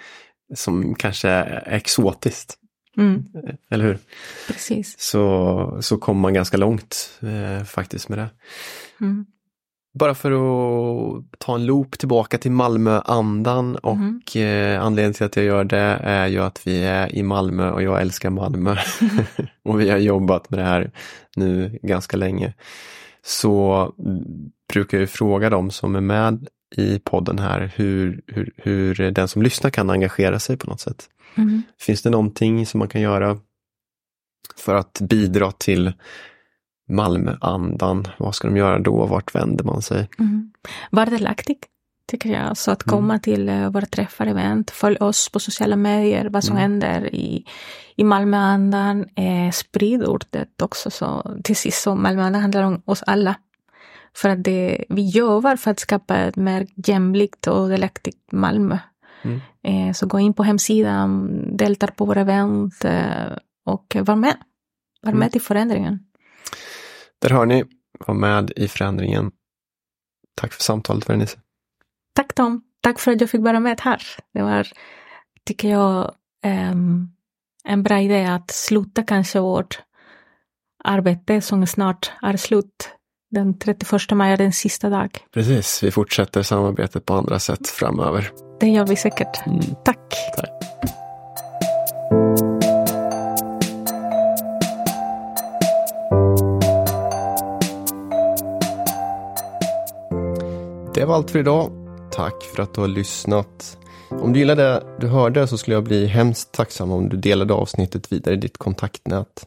som kanske är exotiskt. Mm. Eller hur? Precis. Så, så kommer man ganska långt eh, faktiskt med det. Mm. Bara för att ta en loop tillbaka till Malmö-andan och mm. eh, anledningen till att jag gör det är ju att vi är i Malmö och jag älskar Malmö. och vi har jobbat med det här nu ganska länge. Så brukar jag fråga dem som är med i podden här hur, hur, hur den som lyssnar kan engagera sig på något sätt. Mm. Finns det någonting som man kan göra för att bidra till Malmöandan? Vad ska de göra då? Vart vänder man sig? Mm. Var delaktig, tycker jag. Så att komma mm. till uh, våra träffar, event, följ oss på sociala medier, vad som mm. händer i, i Malmöandan. Eh, sprid ordet också. Så, till sist, så Malmöandan handlar om oss alla. För att det, vi jobbar för att skapa ett mer jämlikt och delaktigt Malmö. Mm. Eh, så gå in på hemsidan, delta på våra event eh, och var med. Var med mm. i förändringen. Där har ni, var med i förändringen. Tack för samtalet Vernice. Tack Tom. Tack för att jag fick vara med här. Det var, tycker jag, um, en bra idé att sluta kanske vårt arbete som snart är slut den 31 maj är den sista dag. Precis, vi fortsätter samarbetet på andra sätt framöver. Det gör vi säkert. Mm. Tack. Tack. Det var allt för idag. Tack för att du har lyssnat. Om du gillade det du hörde så skulle jag bli hemskt tacksam om du delade avsnittet vidare i ditt kontaktnät.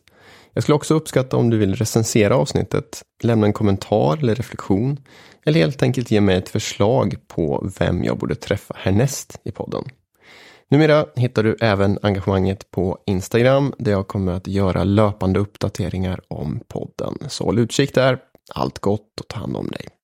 Jag skulle också uppskatta om du vill recensera avsnittet, lämna en kommentar eller reflektion eller helt enkelt ge mig ett förslag på vem jag borde träffa härnäst i podden. Numera hittar du även engagemanget på Instagram där jag kommer att göra löpande uppdateringar om podden. Så håll utkik där. Allt gott och ta hand om dig.